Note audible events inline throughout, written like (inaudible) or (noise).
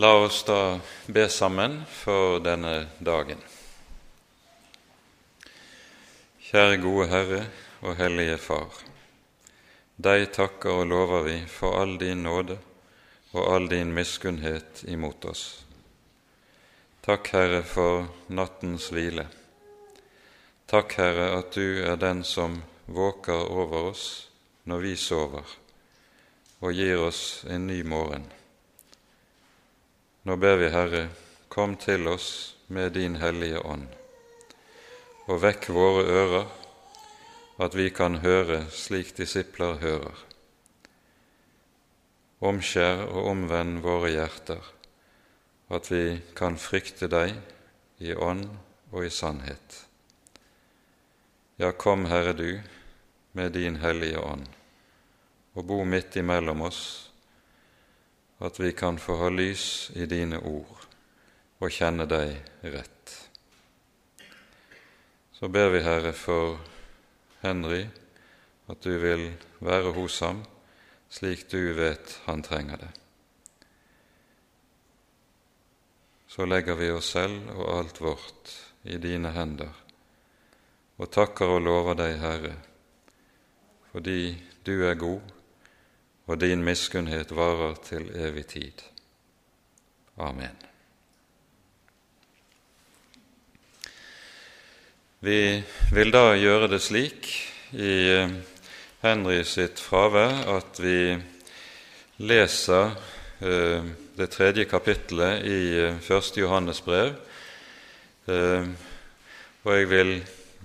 La oss da be sammen for denne dagen. Kjære gode Herre og Hellige Far. Deg takker og lover vi for all din nåde og all din miskunnhet imot oss. Takk, Herre, for nattens hvile. Takk, Herre, at du er den som våker over oss når vi sover, og gir oss en ny morgen. Nå ber vi, Herre, kom til oss med din Hellige Ånd, og vekk våre ører, at vi kan høre slik disipler hører. Omskjær og omvend våre hjerter, at vi kan frykte deg i ånd og i sannhet. Ja, kom, Herre, du, med din Hellige Ånd, og bo midt imellom oss at vi kan få ha lys i dine ord og kjenne deg rett. Så ber vi, Herre, for Henry, at du vil være hos ham slik du vet han trenger det. Så legger vi oss selv og alt vårt i dine hender og takker og lover deg, Herre, fordi du er god og din miskunnhet varer til evig tid. Amen. Vi vil da gjøre det slik i eh, Henry sitt fravær at vi leser eh, det tredje kapittelet i eh, første Johannes brev. Og jeg vil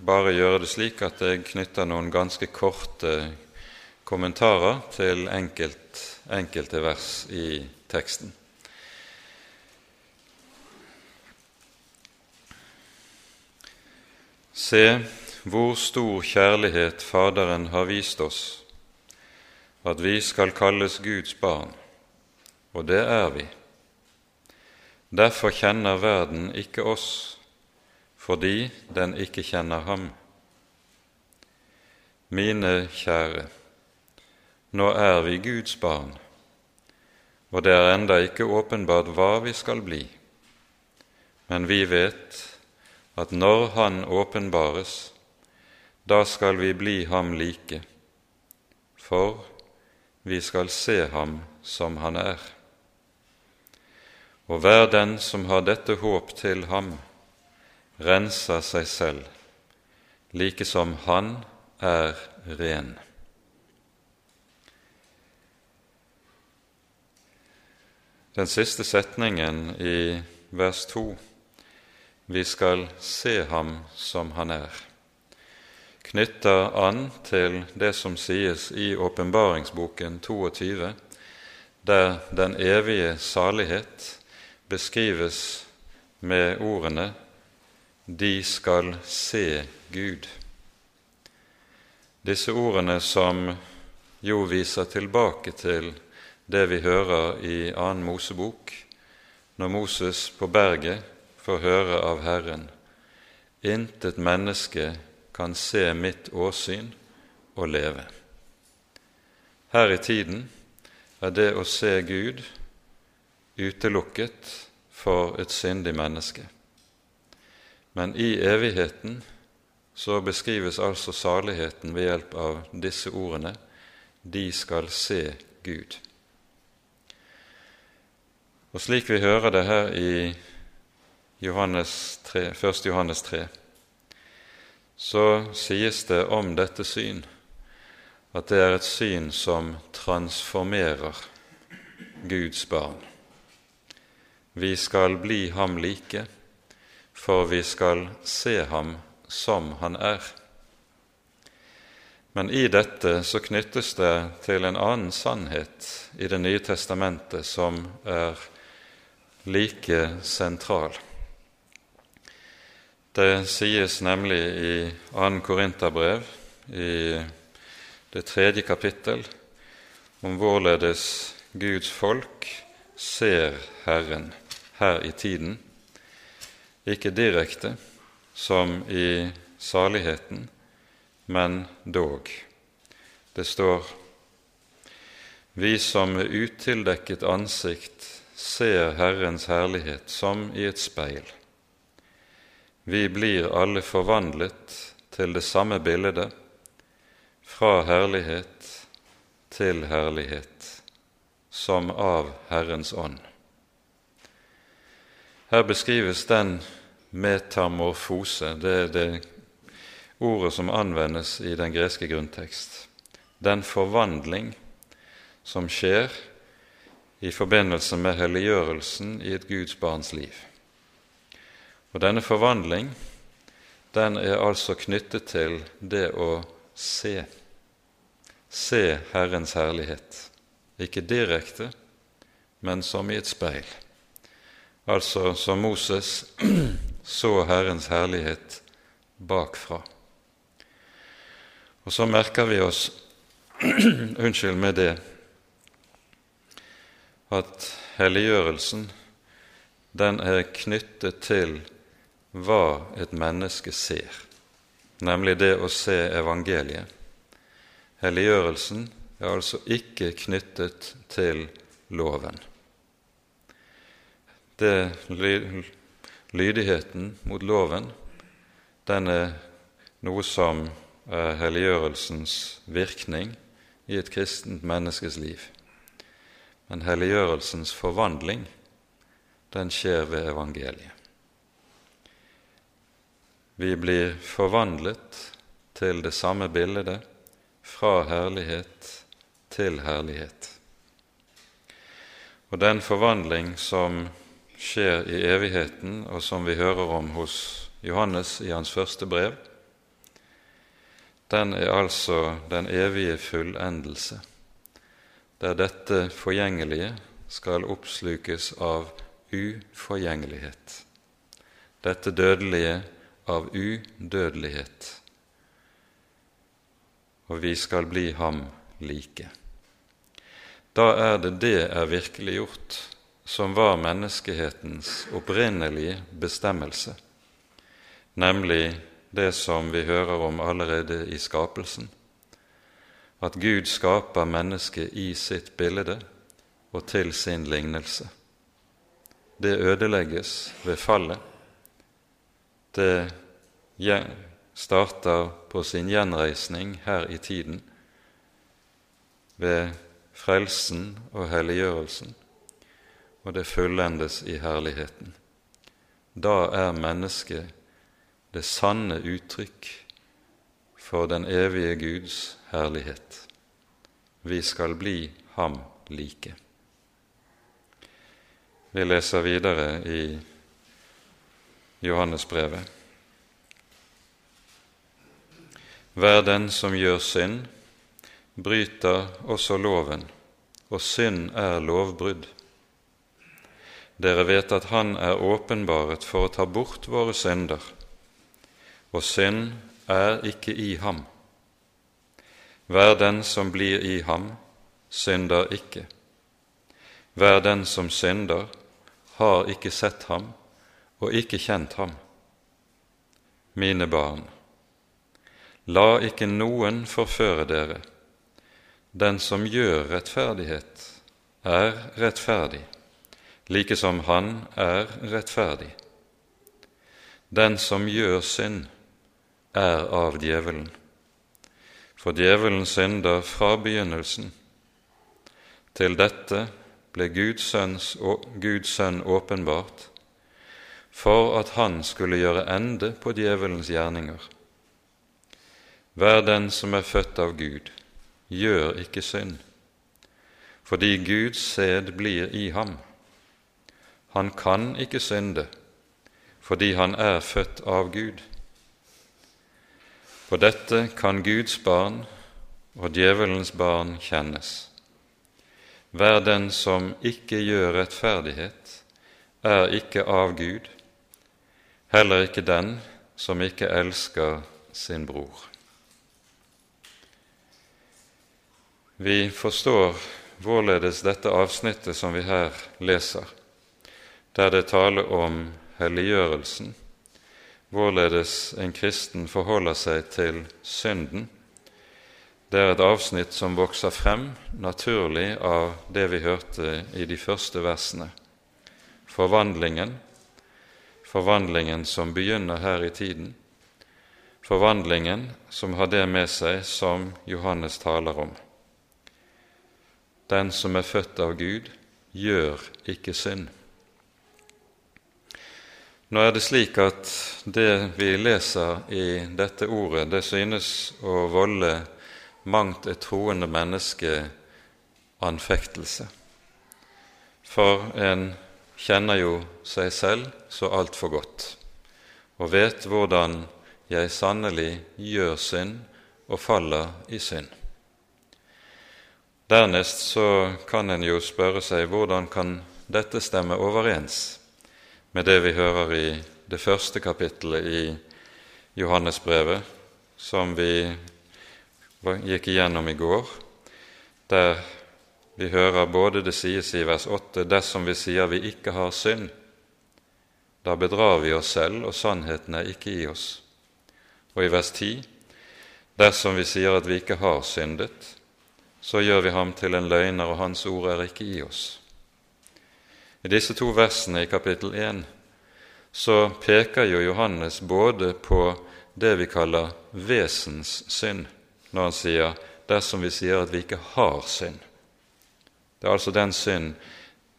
bare gjøre det slik at jeg knytter noen ganske korte kommentarer til enkelt, enkelte vers i teksten. Se hvor stor kjærlighet Faderen har vist oss, at vi skal kalles Guds barn, og det er vi. Derfor kjenner verden ikke oss, fordi den ikke kjenner ham. Mine kjære, nå er vi Guds barn, og det er enda ikke åpenbart hva vi skal bli. Men vi vet at når Han åpenbares, da skal vi bli ham like, for vi skal se ham som han er. Og hver den som har dette håp til ham, renser seg selv, like som han er ren. Den siste setningen i vers 2 vi skal se ham som han er, knytter an til det som sies i åpenbaringsboken 22, der den evige salighet beskrives med ordene 'De skal se Gud'. Disse ordene som jo viser tilbake til det vi hører i annen Mosebok, når Moses på berget får høre av Herren Intet menneske kan se mitt åsyn og leve. Her i tiden er det å se Gud utelukket for et syndig menneske. Men i evigheten så beskrives altså saligheten ved hjelp av disse ordene de skal se Gud. Og slik vi hører det her i Johannes 3, 1. Johannes 3, så sies det om dette syn at det er et syn som transformerer Guds barn. Vi skal bli ham like, for vi skal se ham som han er. Men i dette så knyttes det til en annen sannhet i Det nye testamentet som er like sentral. Det sies nemlig i 2. Korinterbrev, i det tredje kapittel, om hvorledes Guds folk ser Herren her i tiden, ikke direkte som i saligheten, men dog. Det står:" Vi som med utildekket ansikt ser Herrens herlighet som i et speil. Vi blir alle forvandlet til det samme bildet, fra herlighet til herlighet, som av Herrens ånd. Her beskrives den metamorfose, det er det ordet som anvendes i den greske grunntekst. Den forvandling som skjer i forbindelse med helliggjørelsen i et Guds barns liv. Og Denne forvandling den er altså knyttet til det å se. Se Herrens herlighet. Ikke direkte, men som i et speil. Altså som Moses (clears throat) så Herrens herlighet bakfra. Og så merker vi oss (clears throat) unnskyld med det at helliggjørelsen den er knyttet til hva et menneske ser, nemlig det å se evangeliet. Helliggjørelsen er altså ikke knyttet til loven. Det, lydigheten mot loven den er noe som er helliggjørelsens virkning i et kristent menneskes liv. Men helliggjørelsens forvandling, den skjer ved evangeliet. Vi blir forvandlet til det samme bildet, fra herlighet til herlighet. Og den forvandling som skjer i evigheten, og som vi hører om hos Johannes i hans første brev, den er altså den evige fullendelse der dette forgjengelige skal oppslukes av uforgjengelighet, dette dødelige av udødelighet, og vi skal bli ham like. Da er det det er virkeliggjort som var menneskehetens opprinnelige bestemmelse, nemlig det som vi hører om allerede i skapelsen, at Gud skaper mennesket i sitt bilde og til sin lignelse. Det ødelegges ved fallet. Det starter på sin gjenreisning her i tiden ved frelsen og helliggjørelsen, og det fullendes i herligheten. Da er mennesket det sanne uttrykk for den evige Guds herlighet. Vi skal bli ham like. Vi leser videre i Johannesbrevet. Hver den som gjør synd, bryter også loven, og synd er lovbrudd. Dere vet at Han er åpenbaret for å ta bort våre synder, og synd er ikke i ham. Hver den som blir i ham, synder ikke. Hver den som synder, har ikke sett ham og ikke kjent ham. Mine barn, la ikke noen forføre dere. Den som gjør rettferdighet, er rettferdig, like som han er rettferdig. Den som gjør synd, er av djevelen. For djevelen synder fra begynnelsen. Til dette ble Guds, sønns, Guds sønn åpenbart, for at han skulle gjøre ende på djevelens gjerninger. Hver den som er født av Gud, gjør ikke synd, fordi Guds sæd blir i ham. Han kan ikke synde, fordi han er født av Gud. På dette kan Guds barn og djevelens barn kjennes. Hver den som ikke gjør rettferdighet, er ikke av Gud, heller ikke den som ikke elsker sin bror. Vi forstår vårledes dette avsnittet som vi her leser, der det taler om helliggjørelsen, hvorledes en kristen forholder seg til synden. Det er et avsnitt som vokser frem naturlig av det vi hørte i de første versene forvandlingen, forvandlingen som begynner her i tiden, forvandlingen som har det med seg som Johannes taler om. Den som er født av Gud, gjør ikke synd. Nå er det slik at det vi leser i dette ordet, det synes å volde mangt et troende menneske anfektelse. For en kjenner jo seg selv så altfor godt og vet hvordan jeg sannelig gjør synd og faller i synd. Dernest så kan en jo spørre seg hvordan kan dette stemme overens med det vi hører i det første kapittelet i Johannesbrevet, som vi gikk igjennom i går, der vi hører både det sies i vers 8 dersom vi sier vi ikke har synd, da bedrar vi oss selv, og sannheten er ikke i oss. Og i vers 10 dersom vi sier at vi ikke har syndet, så gjør vi ham til en løgner, og hans ord er ikke i oss. I disse to versene i kapittel 1 så peker jo Johannes både på det vi kaller vesenssynd, når han sier dersom vi sier at vi ikke har synd. Det er altså den synd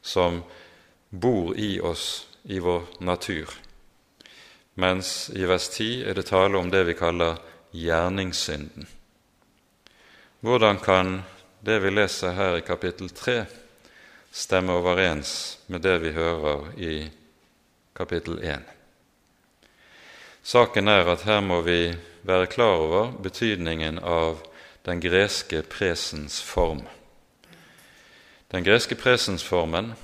som bor i oss i vår natur. Mens i vers 10 er det tale om det vi kaller gjerningssynden. Hvordan kan det vi leser her i kapittel 3, stemme overens med det vi hører i kapittel 1? Saken er at her må vi være klar over betydningen av den greske presens form. Den greske presensformen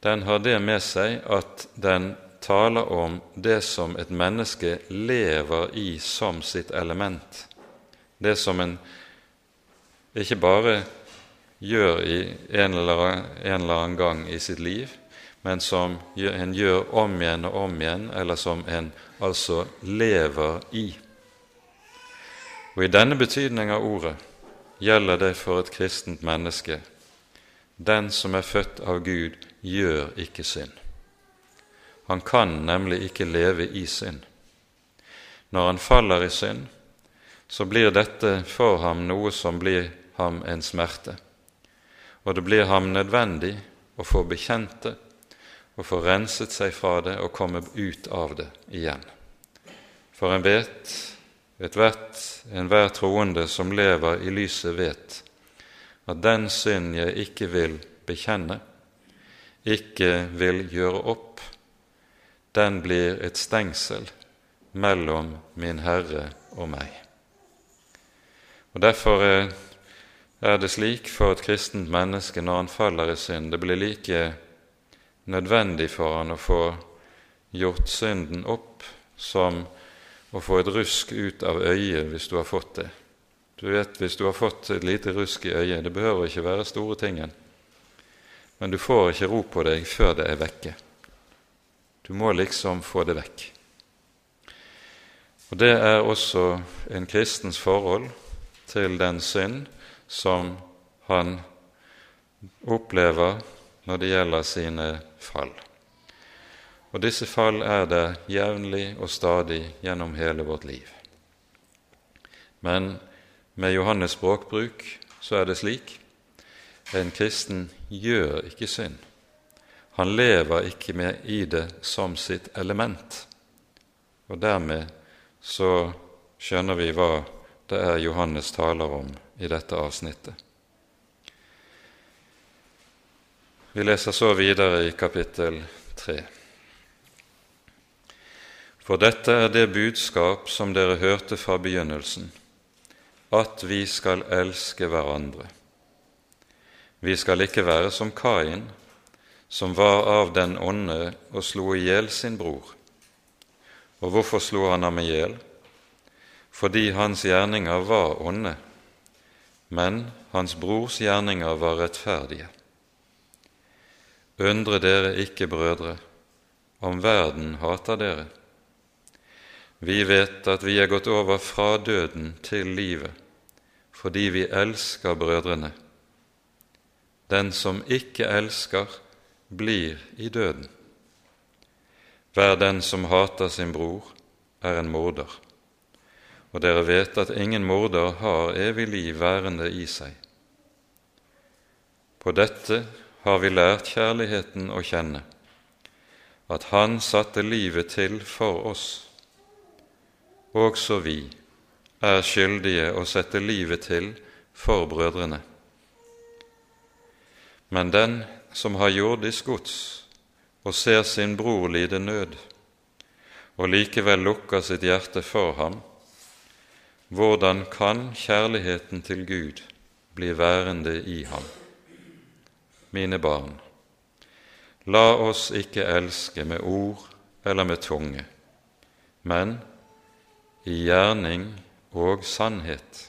den har det med seg at den taler om det som et menneske lever i som sitt element. Det som en ikke bare gjør i en eller, annen gang i sitt liv, men som en gjør om igjen og om igjen, eller som en altså lever i. Og I denne betydning av ordet gjelder det for et kristent menneske den som er født av Gud, gjør ikke synd. Han kan nemlig ikke leve i synd. Når han faller i synd, så blir dette for ham noe som blir ham en smerte. Og det blir ham nødvendig å få bekjent det, og få renset seg fra det og komme ut av det igjen. For en vet, ethvert enhver troende som lever i lyset, vet at den synd jeg ikke vil bekjenne, ikke vil gjøre opp, den blir et stengsel mellom min Herre og meg. Og Derfor er det slik for et kristent menneske når han faller i synd, det blir like nødvendig for han å få gjort synden opp som å få et rusk ut av øyet hvis du har fått det. Du vet, Hvis du har fått et lite rusk i øyet Det behøver ikke være store tingen, men du får ikke ro på deg før det er vekke. Du må liksom få det vekk. Og Det er også en kristens forhold til den synd som han opplever når det gjelder sine fall. Og disse fall er der jevnlig og stadig gjennom hele vårt liv. Men med Johannes' språkbruk så er det slik en kristen gjør ikke synd. Han lever ikke med i det som sitt element. Og dermed så skjønner vi hva det er Johannes taler om i dette avsnittet. Vi leser så videre i kapittel 3. For dette er det budskap som dere hørte fra begynnelsen, at vi skal elske hverandre. Vi skal ikke være som Kain, som var av den ånde og slo i hjel sin bror. Og hvorfor slo han ham i hjel? Fordi hans gjerninger var ånde, men hans brors gjerninger var rettferdige. Undre dere ikke, brødre, om verden hater dere. Vi vet at vi er gått over fra døden til livet fordi vi elsker brødrene. Den som ikke elsker, blir i døden. Hver den som hater sin bror, er en morder. Og dere vet at ingen morder har evig liv værende i seg. På dette har vi lært kjærligheten å kjenne, at Han satte livet til for oss. Også vi er skyldige å sette livet til for brødrene. Men den som har jordisk gods og ser sin bror lide nød, og likevel lukker sitt hjerte for ham, hvordan kan kjærligheten til Gud bli værende i ham? Mine barn, la oss ikke elske med ord eller med tunge, men i gjerning og sannhet.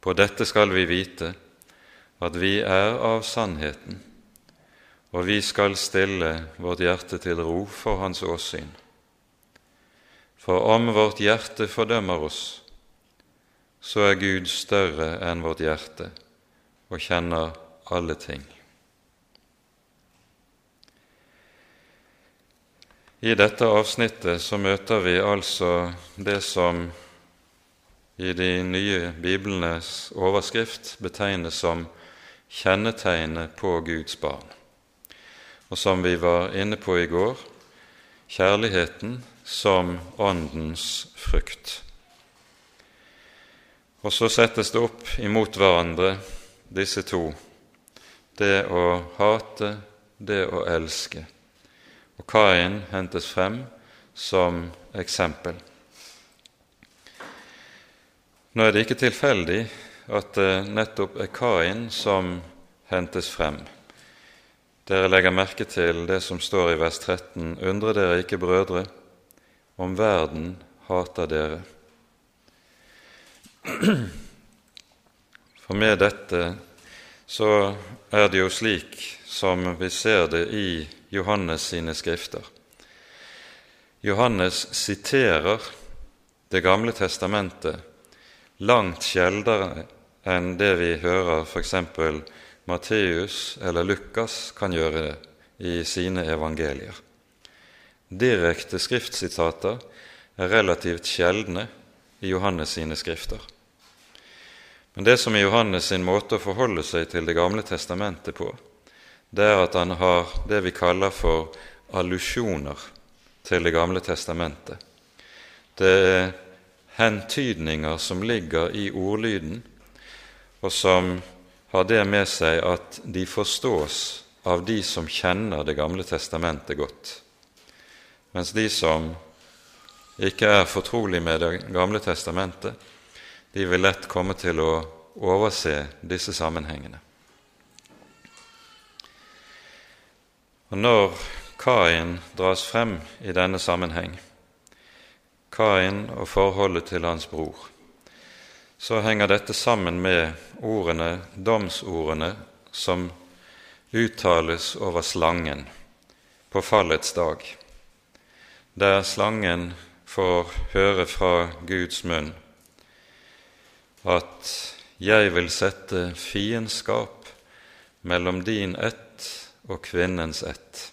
På dette skal vi vite at vi er av sannheten, og vi skal stille vårt hjerte til ro for Hans åsyn. For om vårt hjerte fordømmer oss, så er Gud større enn vårt hjerte og kjenner alle ting. I dette avsnittet så møter vi altså det som i de nye biblenes overskrift betegnes som kjennetegnet på Guds barn. Og som vi var inne på i går kjærligheten som Åndens frukt. Og så settes det opp imot hverandre, disse to, det å hate, det å elske. Og Kain hentes frem som eksempel. Nå er det ikke tilfeldig at det nettopp er Kain som hentes frem. Dere legger merke til det som står i vers 13.: Undre dere ikke, brødre, om verden hater dere. For med dette så er det jo slik som vi ser det i Johannes sine skrifter. Johannes siterer Det gamle testamentet langt sjeldnere enn det vi hører f.eks. Matteus eller Lukas kan gjøre det i sine evangelier. Direkte skriftsitater er relativt sjeldne i Johannes sine skrifter. Men det som er Johannes sin måte å forholde seg til Det gamle testamentet på, det er at han har det vi kaller for allusjoner til Det gamle testamentet. Det er hentydninger som ligger i ordlyden, og som har det med seg at de forstås av de som kjenner Det gamle testamentet godt, mens de som ikke er fortrolig med Det gamle testamentet, de vil lett komme til å overse disse sammenhengene. Og Når Kain dras frem i denne sammenheng, Kain og forholdet til hans bror, så henger dette sammen med ordene, domsordene som uttales over slangen på fallets dag, der slangen får høre fra Guds munn at 'jeg vil sette fiendskap mellom din ett og kvinnens ett'.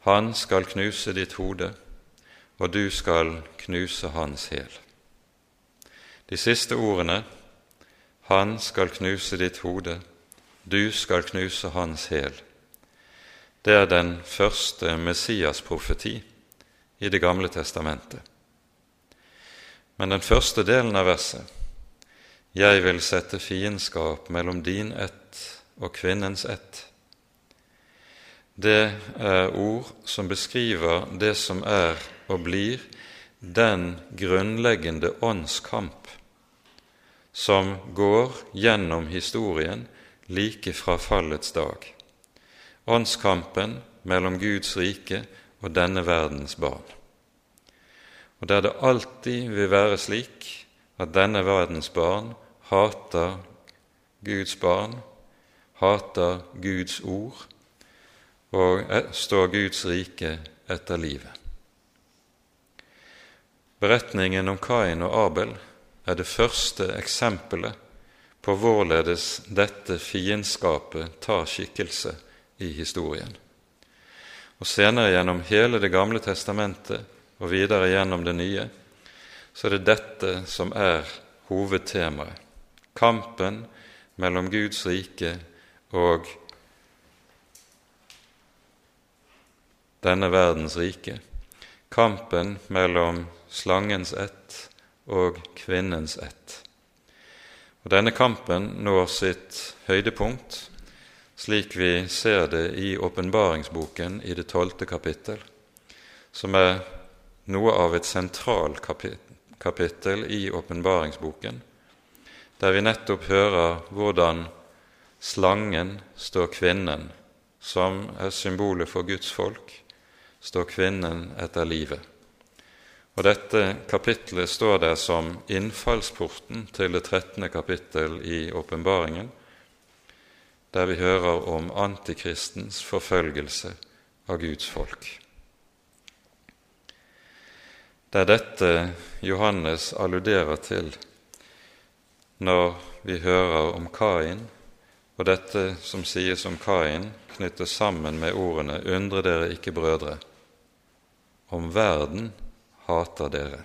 Han skal knuse ditt hode, og du skal knuse hans hæl. De siste ordene Han skal knuse ditt hode, du skal knuse hans hæl. Det er den første Messias-profeti i Det gamle testamentet. Men den første delen av verset, 'Jeg vil sette fiendskap mellom din ett og kvinnens ett', det er ord som beskriver det som er og blir den grunnleggende åndskamp som går gjennom historien like fra fallets dag. Åndskampen mellom Guds rike og denne verdens barn. Og der det alltid vil være slik at denne verdens barn hater Guds barn, hater Guds ord og står Guds rike etter livet. Beretningen om Kain og Abel er det første eksempelet på hvorledes dette fiendskapet tar skikkelse i historien. og senere gjennom hele Det gamle testamentet og videre gjennom Det nye, så er det dette som er hovedtemaet. Kampen mellom Guds rike og denne verdens rike. Kampen mellom slangens ett og kvinnens ett. Og Denne kampen når sitt høydepunkt slik vi ser det i åpenbaringsboken i det tolvte kapittel, som er noe av et sentralt kapittel i åpenbaringsboken, der vi nettopp hører hvordan slangen står kvinnen, som er symbolet for Guds folk, står kvinnen etter livet. Og Dette kapittelet står der som innfallsporten til det trettende kapittel i åpenbaringen, der vi hører om antikristens forfølgelse av Guds folk. Det er dette Johannes alluderer til når vi hører om Kain, og dette som sies om Kain, knyttes sammen med ordene 'Undre dere ikke, brødre', om verden hater dere.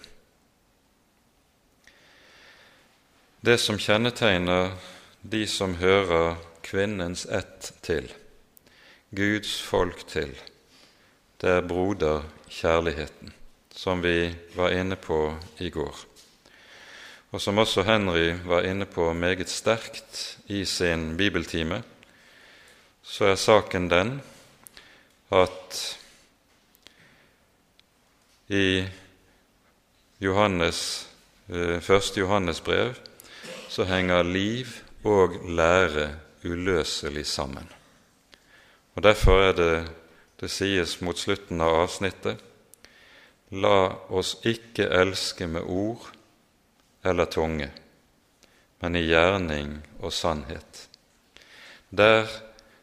Det som kjennetegner de som hører kvinnens ett til, Guds folk til, det er broderkjærligheten, som vi var inne på i går, og som også Henry var inne på meget sterkt i sin bibeltime, så er saken den at i Johannes, eh, første Johannes brev så henger liv og lære uløselig sammen. Og Derfor er det det sies mot slutten av avsnittet La oss ikke elske med ord eller tunge, men i gjerning og sannhet. Der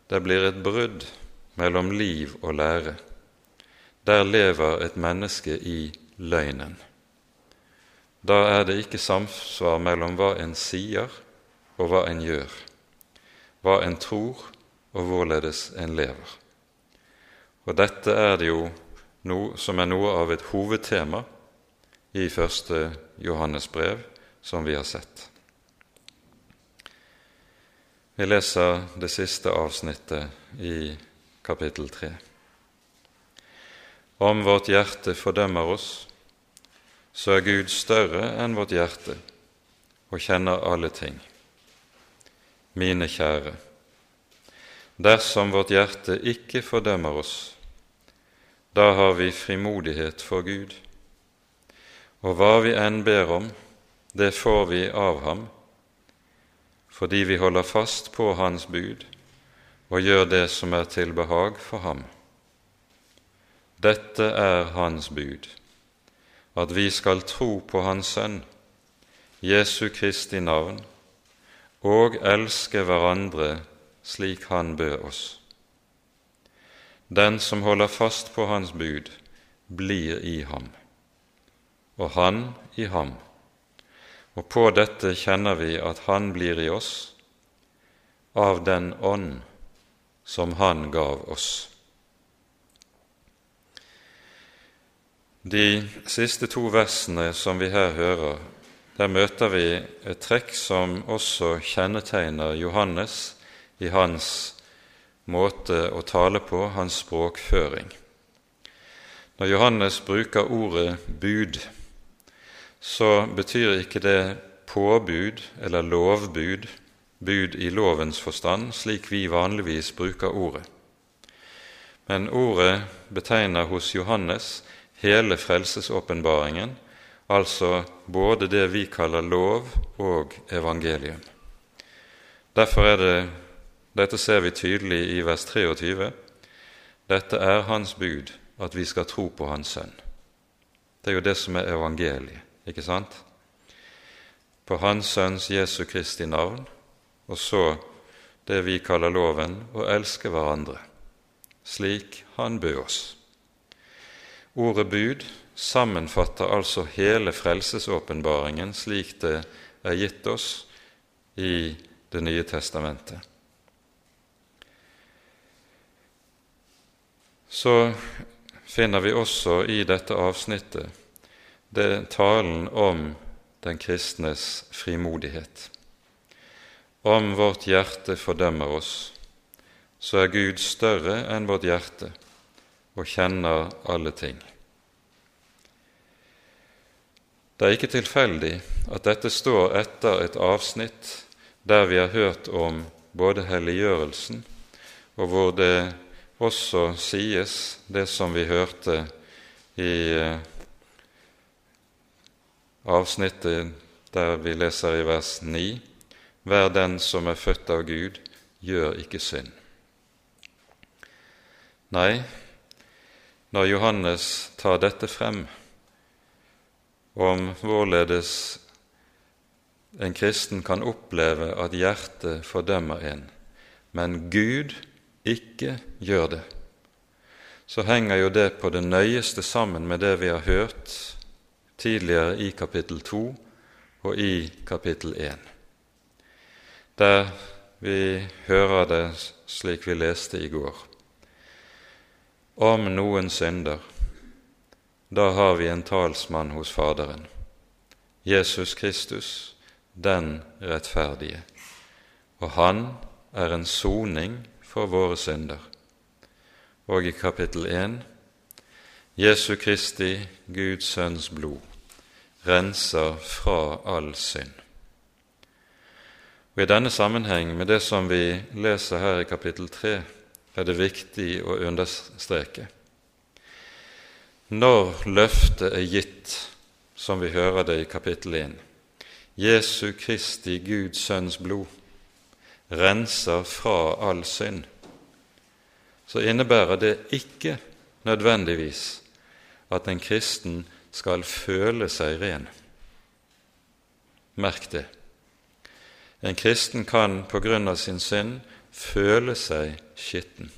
det blir et brudd mellom liv og lære, der lever et menneske i løgnen. Da er det ikke samsvar mellom hva en sier og hva en gjør hva en tror, og hvorledes en lever. Og dette er det jo noe som er noe av et hovedtema i første Johannes brev, som vi har sett. Vi leser det siste avsnittet i kapittel tre. Om vårt hjerte fordømmer oss, så er Gud større enn vårt hjerte og kjenner alle ting mine kjære, dersom vårt hjerte ikke fordømmer oss, da har vi frimodighet for Gud, og hva vi enn ber om, det får vi av ham, fordi vi holder fast på Hans bud og gjør det som er til behag for ham. Dette er Hans bud, at vi skal tro på Hans Sønn, Jesu Kristi navn, og elske hverandre slik Han bød oss. Den som holder fast på Hans bud, blir i ham, og Han i ham. Og på dette kjenner vi at Han blir i oss av den ånd som Han gav oss. De siste to versene som vi her hører, der møter vi et trekk som også kjennetegner Johannes i hans måte å tale på, hans språkføring. Når Johannes bruker ordet bud, så betyr ikke det påbud eller lovbud, bud i lovens forstand, slik vi vanligvis bruker ordet. Men ordet betegner hos Johannes hele frelsesåpenbaringen altså både det vi kaller lov og evangelium. Derfor er det Dette ser vi tydelig i vers 23. Dette er Hans bud, at vi skal tro på Hans Sønn. Det er jo det som er evangeliet, ikke sant? På Hans Sønns Jesu Kristi navn, og så det vi kaller loven, å elske hverandre, slik Han bød oss. Ordet bud sammenfatter altså hele frelsesåpenbaringen slik det er gitt oss i Det nye testamentet. så finner vi også i dette avsnittet det talen om den kristnes frimodighet. Om vårt hjerte fordømmer oss, så er Gud større enn vårt hjerte og kjenner alle ting. Det er ikke tilfeldig at dette står etter et avsnitt der vi har hørt om både helliggjørelsen, og hvor det også sies det som vi hørte i eh, avsnittet der vi leser i vers 9.: Vær den som er født av Gud, gjør ikke synd. Nei, når Johannes tar dette frem om hvorledes en kristen kan oppleve at hjertet fordømmer en, men Gud ikke gjør det, så henger jo det på det nøyeste sammen med det vi har hørt tidligere i kapittel 2 og i kapittel 1, der vi hører det slik vi leste i går. Om noen synder, da har vi en talsmann hos Faderen, Jesus Kristus, den rettferdige, og han er en soning for våre synder. Og i kapittel 1 Jesu Kristi, Guds Sønns blod, renser fra all synd. Og I denne sammenheng med det som vi leser her i kapittel 3, er det viktig å understreke. Når løftet er gitt, som vi hører det i kapittel 1, Jesu Kristi Guds Sønns blod renser fra all synd, så innebærer det ikke nødvendigvis at en kristen skal føle seg ren. Merk det. En kristen kan på grunn av sin synd føle seg skitten.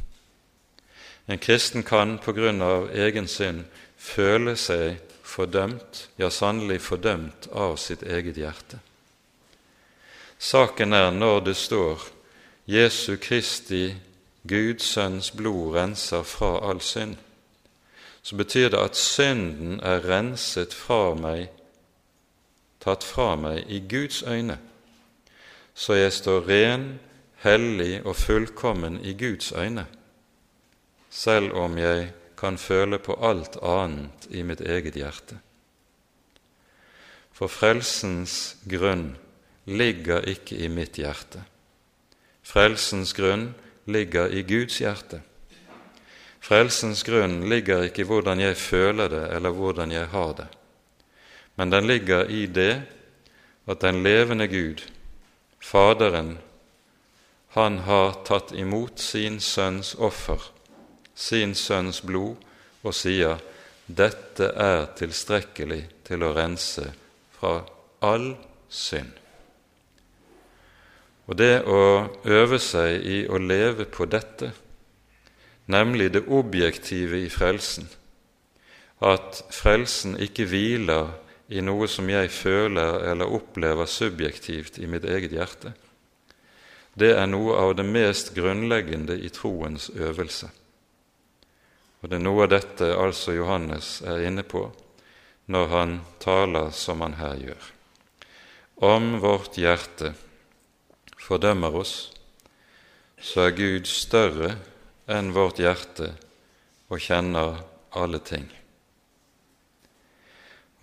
En kristen kan på grunn av egen synd føle seg fordømt, ja, sannelig fordømt av sitt eget hjerte. Saken er når det står Jesu Kristi, Guds Sønns blod renser fra all synd, så betyr det at synden er renset fra meg, tatt fra meg i Guds øyne, så jeg står ren, hellig og fullkommen i Guds øyne, selv om jeg kan føle på alt annet i mitt eget hjerte. For frelsens grunn ligger ikke i mitt hjerte. Frelsens grunn ligger i Guds hjerte. Frelsens grunn ligger ikke i hvordan jeg føler det, eller hvordan jeg har det, men den ligger i det at den levende Gud, Faderen, han har tatt imot sin sønns offer sin sønns blod og sier dette er tilstrekkelig til å rense fra all synd. Og det å øve seg i å leve på dette, nemlig det objektive i frelsen, at frelsen ikke hviler i noe som jeg føler eller opplever subjektivt i mitt eget hjerte, det er noe av det mest grunnleggende i troens øvelse. Og det er noe av dette altså Johannes er inne på når han taler som han her gjør. Om vårt hjerte fordømmer oss, så er Gud større enn vårt hjerte og kjenner alle ting.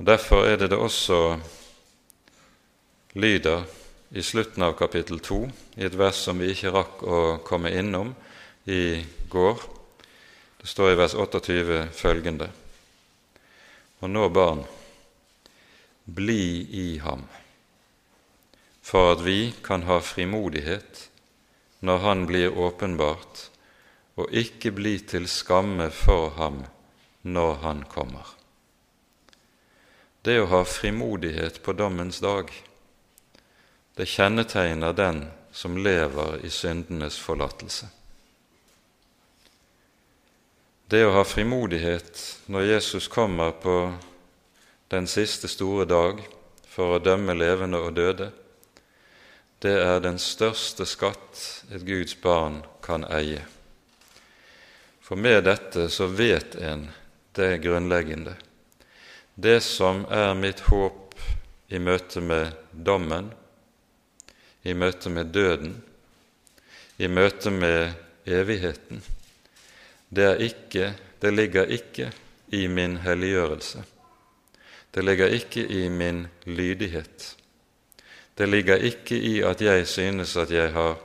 Og Derfor er det det også lyder i slutten av kapittel 2, i et vers som vi ikke rakk å komme innom i går, det står i vers 28 følgende Og nå, barn, bli i ham, for at vi kan ha frimodighet når Han blir åpenbart, og ikke bli til skamme for ham når Han kommer. Det å ha frimodighet på dommens dag, det kjennetegner den som lever i syndenes forlatelse. Det å ha frimodighet når Jesus kommer på den siste store dag for å dømme levende og døde, det er den største skatt et Guds barn kan eie. For med dette så vet en det grunnleggende. Det som er mitt håp i møte med dommen, i møte med døden, i møte med evigheten, det, ikke, det ligger ikke i min helliggjørelse. Det ligger ikke i min lydighet. Det ligger ikke i at jeg synes at jeg har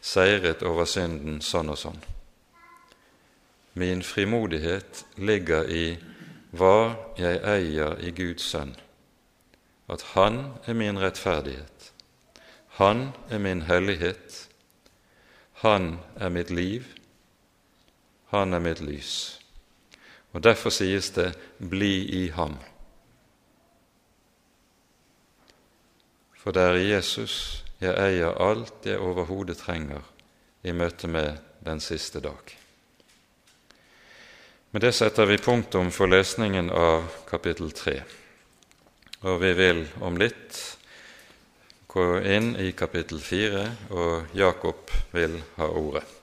seiret over synden sånn og sånn. Min frimodighet ligger i hva jeg eier i Guds sønn, at Han er min rettferdighet, Han er min hellighet, Han er mitt liv, Han er mitt lys. Og Derfor sies det 'bli i ham'. For det er i Jesus jeg eier alt jeg overhodet trenger i møte med den siste dag. Med det setter vi punktum for lesningen av kapittel 3. Og vi vil om litt gå inn i kapittel 4, og Jakob vil ha ordet.